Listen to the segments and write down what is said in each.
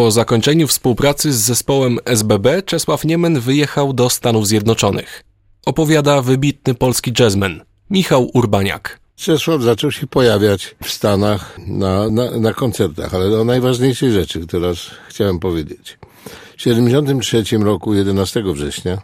Po zakończeniu współpracy z zespołem SBB Czesław Niemen wyjechał do Stanów Zjednoczonych. Opowiada wybitny polski jazzman Michał Urbaniak. Czesław zaczął się pojawiać w Stanach na, na, na koncertach, ale o najważniejszej rzeczy, którą chciałem powiedzieć. W 1973 roku, 11 września,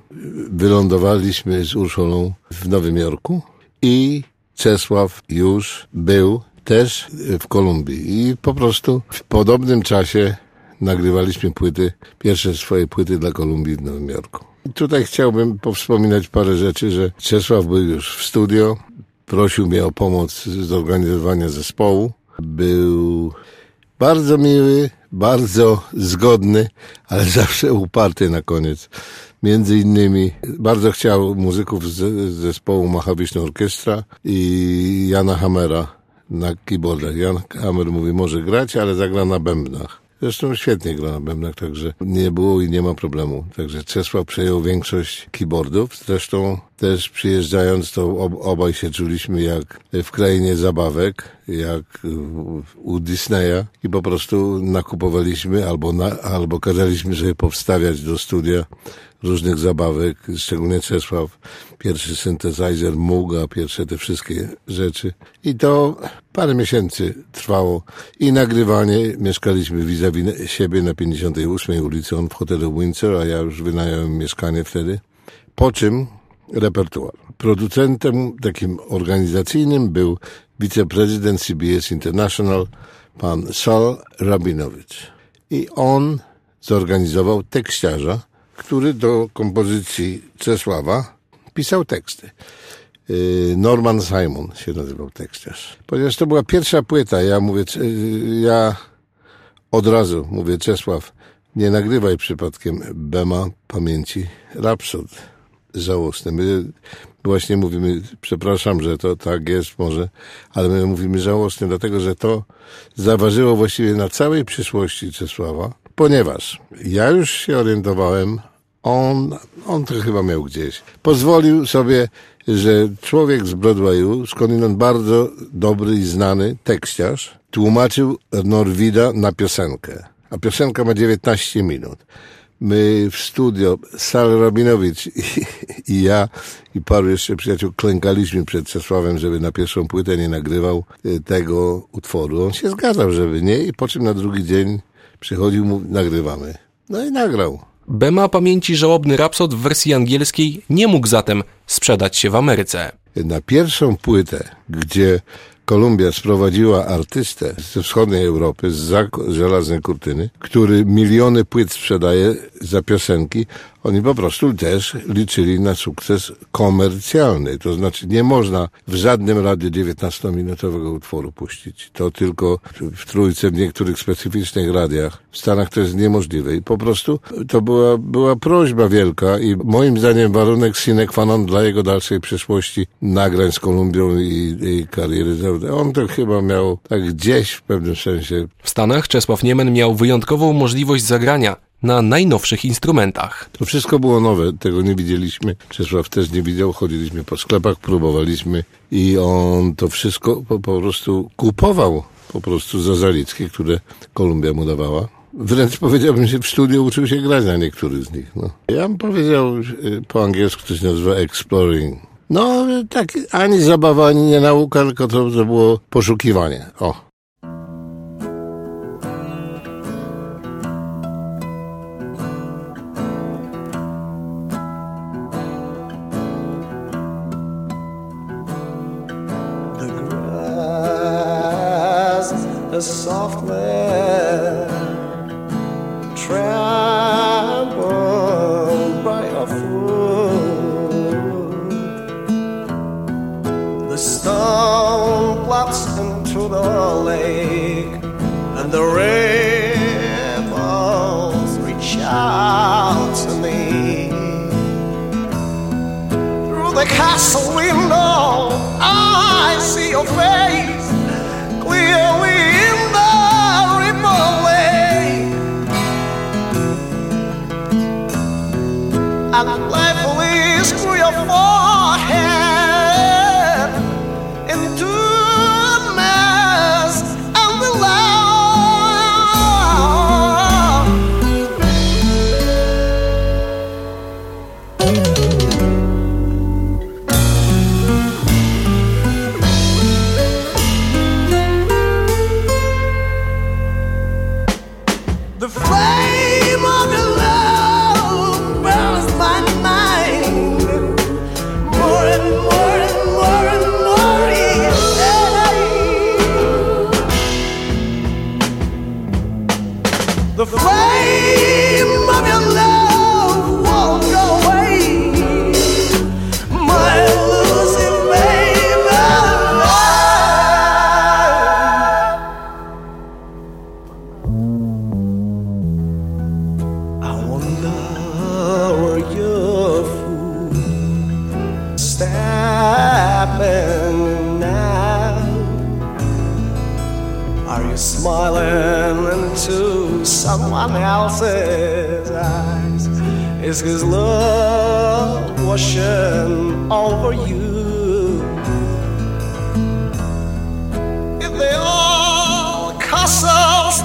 wylądowaliśmy z Urszulą w Nowym Jorku i Czesław już był też w Kolumbii. I po prostu w podobnym czasie nagrywaliśmy płyty, pierwsze swoje płyty dla Kolumbii w Nowym Jorku. Tutaj chciałbym powspominać parę rzeczy, że Czesław był już w studio, prosił mnie o pomoc z zorganizowania zespołu. Był bardzo miły, bardzo zgodny, ale zawsze uparty na koniec. Między innymi bardzo chciał muzyków z zespołu Mahawiśna Orkiestra i Jana Hamera na keyboardach. Jan Hammer mówi, może grać, ale zagra na bębnach. Zresztą świetnie gra na bębnach, także nie było i nie ma problemu. Także Czesław przejął większość keyboardów. Zresztą też przyjeżdżając, to obaj się czuliśmy jak w krainie zabawek, jak u Disneya i po prostu nakupowaliśmy albo, na, albo kazaliśmy sobie powstawiać do studia różnych zabawek, szczególnie Czesław, pierwszy synthesizer, Muga, pierwsze te wszystkie rzeczy. I to parę miesięcy trwało i nagrywanie. Mieszkaliśmy vis-a-vis siebie na 58 ulicy, on w hotelu Windsor, a ja już wynająłem mieszkanie wtedy. Po czym repertuar. Producentem takim organizacyjnym był wiceprezydent CBS International, pan Sal Rabinowicz. I on zorganizował tekściarza, który do kompozycji Czesława pisał teksty. Y, Norman Simon się nazywał tekściarz. Ponieważ to była pierwsza płyta, ja mówię, ja od razu mówię, Czesław, nie nagrywaj przypadkiem Bema pamięci Rhapsody żałosne. My właśnie mówimy, przepraszam, że to tak jest może, ale my mówimy żałosne, dlatego że to zaważyło właściwie na całej przyszłości Czesława, ponieważ ja już się orientowałem, on, on to chyba miał gdzieś. Pozwolił sobie, że człowiek z Broadwayu, skądinąd bardzo dobry i znany tekściarz, tłumaczył Norwida na piosenkę. A piosenka ma 19 minut my w studio, Sal Rabinowicz i, i, ja i paru jeszcze przyjaciół klękaliśmy przed Czesławem, żeby na pierwszą płytę nie nagrywał y, tego utworu. On się zgadzał, żeby nie i po czym na drugi dzień przychodził mu, nagrywamy. No i nagrał. Bema pamięci żałobny Rapsod w wersji angielskiej nie mógł zatem sprzedać się w Ameryce. Na pierwszą płytę, gdzie Kolumbia sprowadziła artystę ze wschodniej Europy, z żelaznej kurtyny, który miliony płyt sprzedaje za piosenki. Oni po prostu też liczyli na sukces komercjalny. To znaczy nie można w żadnym razie 19-minutowego utworu puścić. To tylko w trójce, w niektórych specyficznych radiach. W Stanach to jest niemożliwe. I po prostu to była, była prośba wielka i moim zdaniem warunek sine qua non dla jego dalszej przyszłości nagrań z Kolumbią i, i kariery. On to chyba miał tak gdzieś w pewnym sensie. W Stanach Czesław Niemen miał wyjątkową możliwość zagrania na najnowszych instrumentach. To wszystko było nowe, tego nie widzieliśmy. Czesław też nie widział, chodziliśmy po sklepach, próbowaliśmy i on to wszystko po, po prostu kupował po prostu za zaliczki, które Kolumbia mu dawała. Wręcz powiedziałbym, że w studiu uczył się grać na niektórych z nich. No. Ja bym powiedział y, po angielsku, to się nazywa exploring. No, tak, ani zabawa, ani nie nauka, tylko to, to było poszukiwanie. O. lake, and the ripples reach out to me. Through the castle window, I see your face clearly in the ripple lake. And playfully screw your phone. the flame! someone else's eyes. Is his love washing over you? If they all cuss us,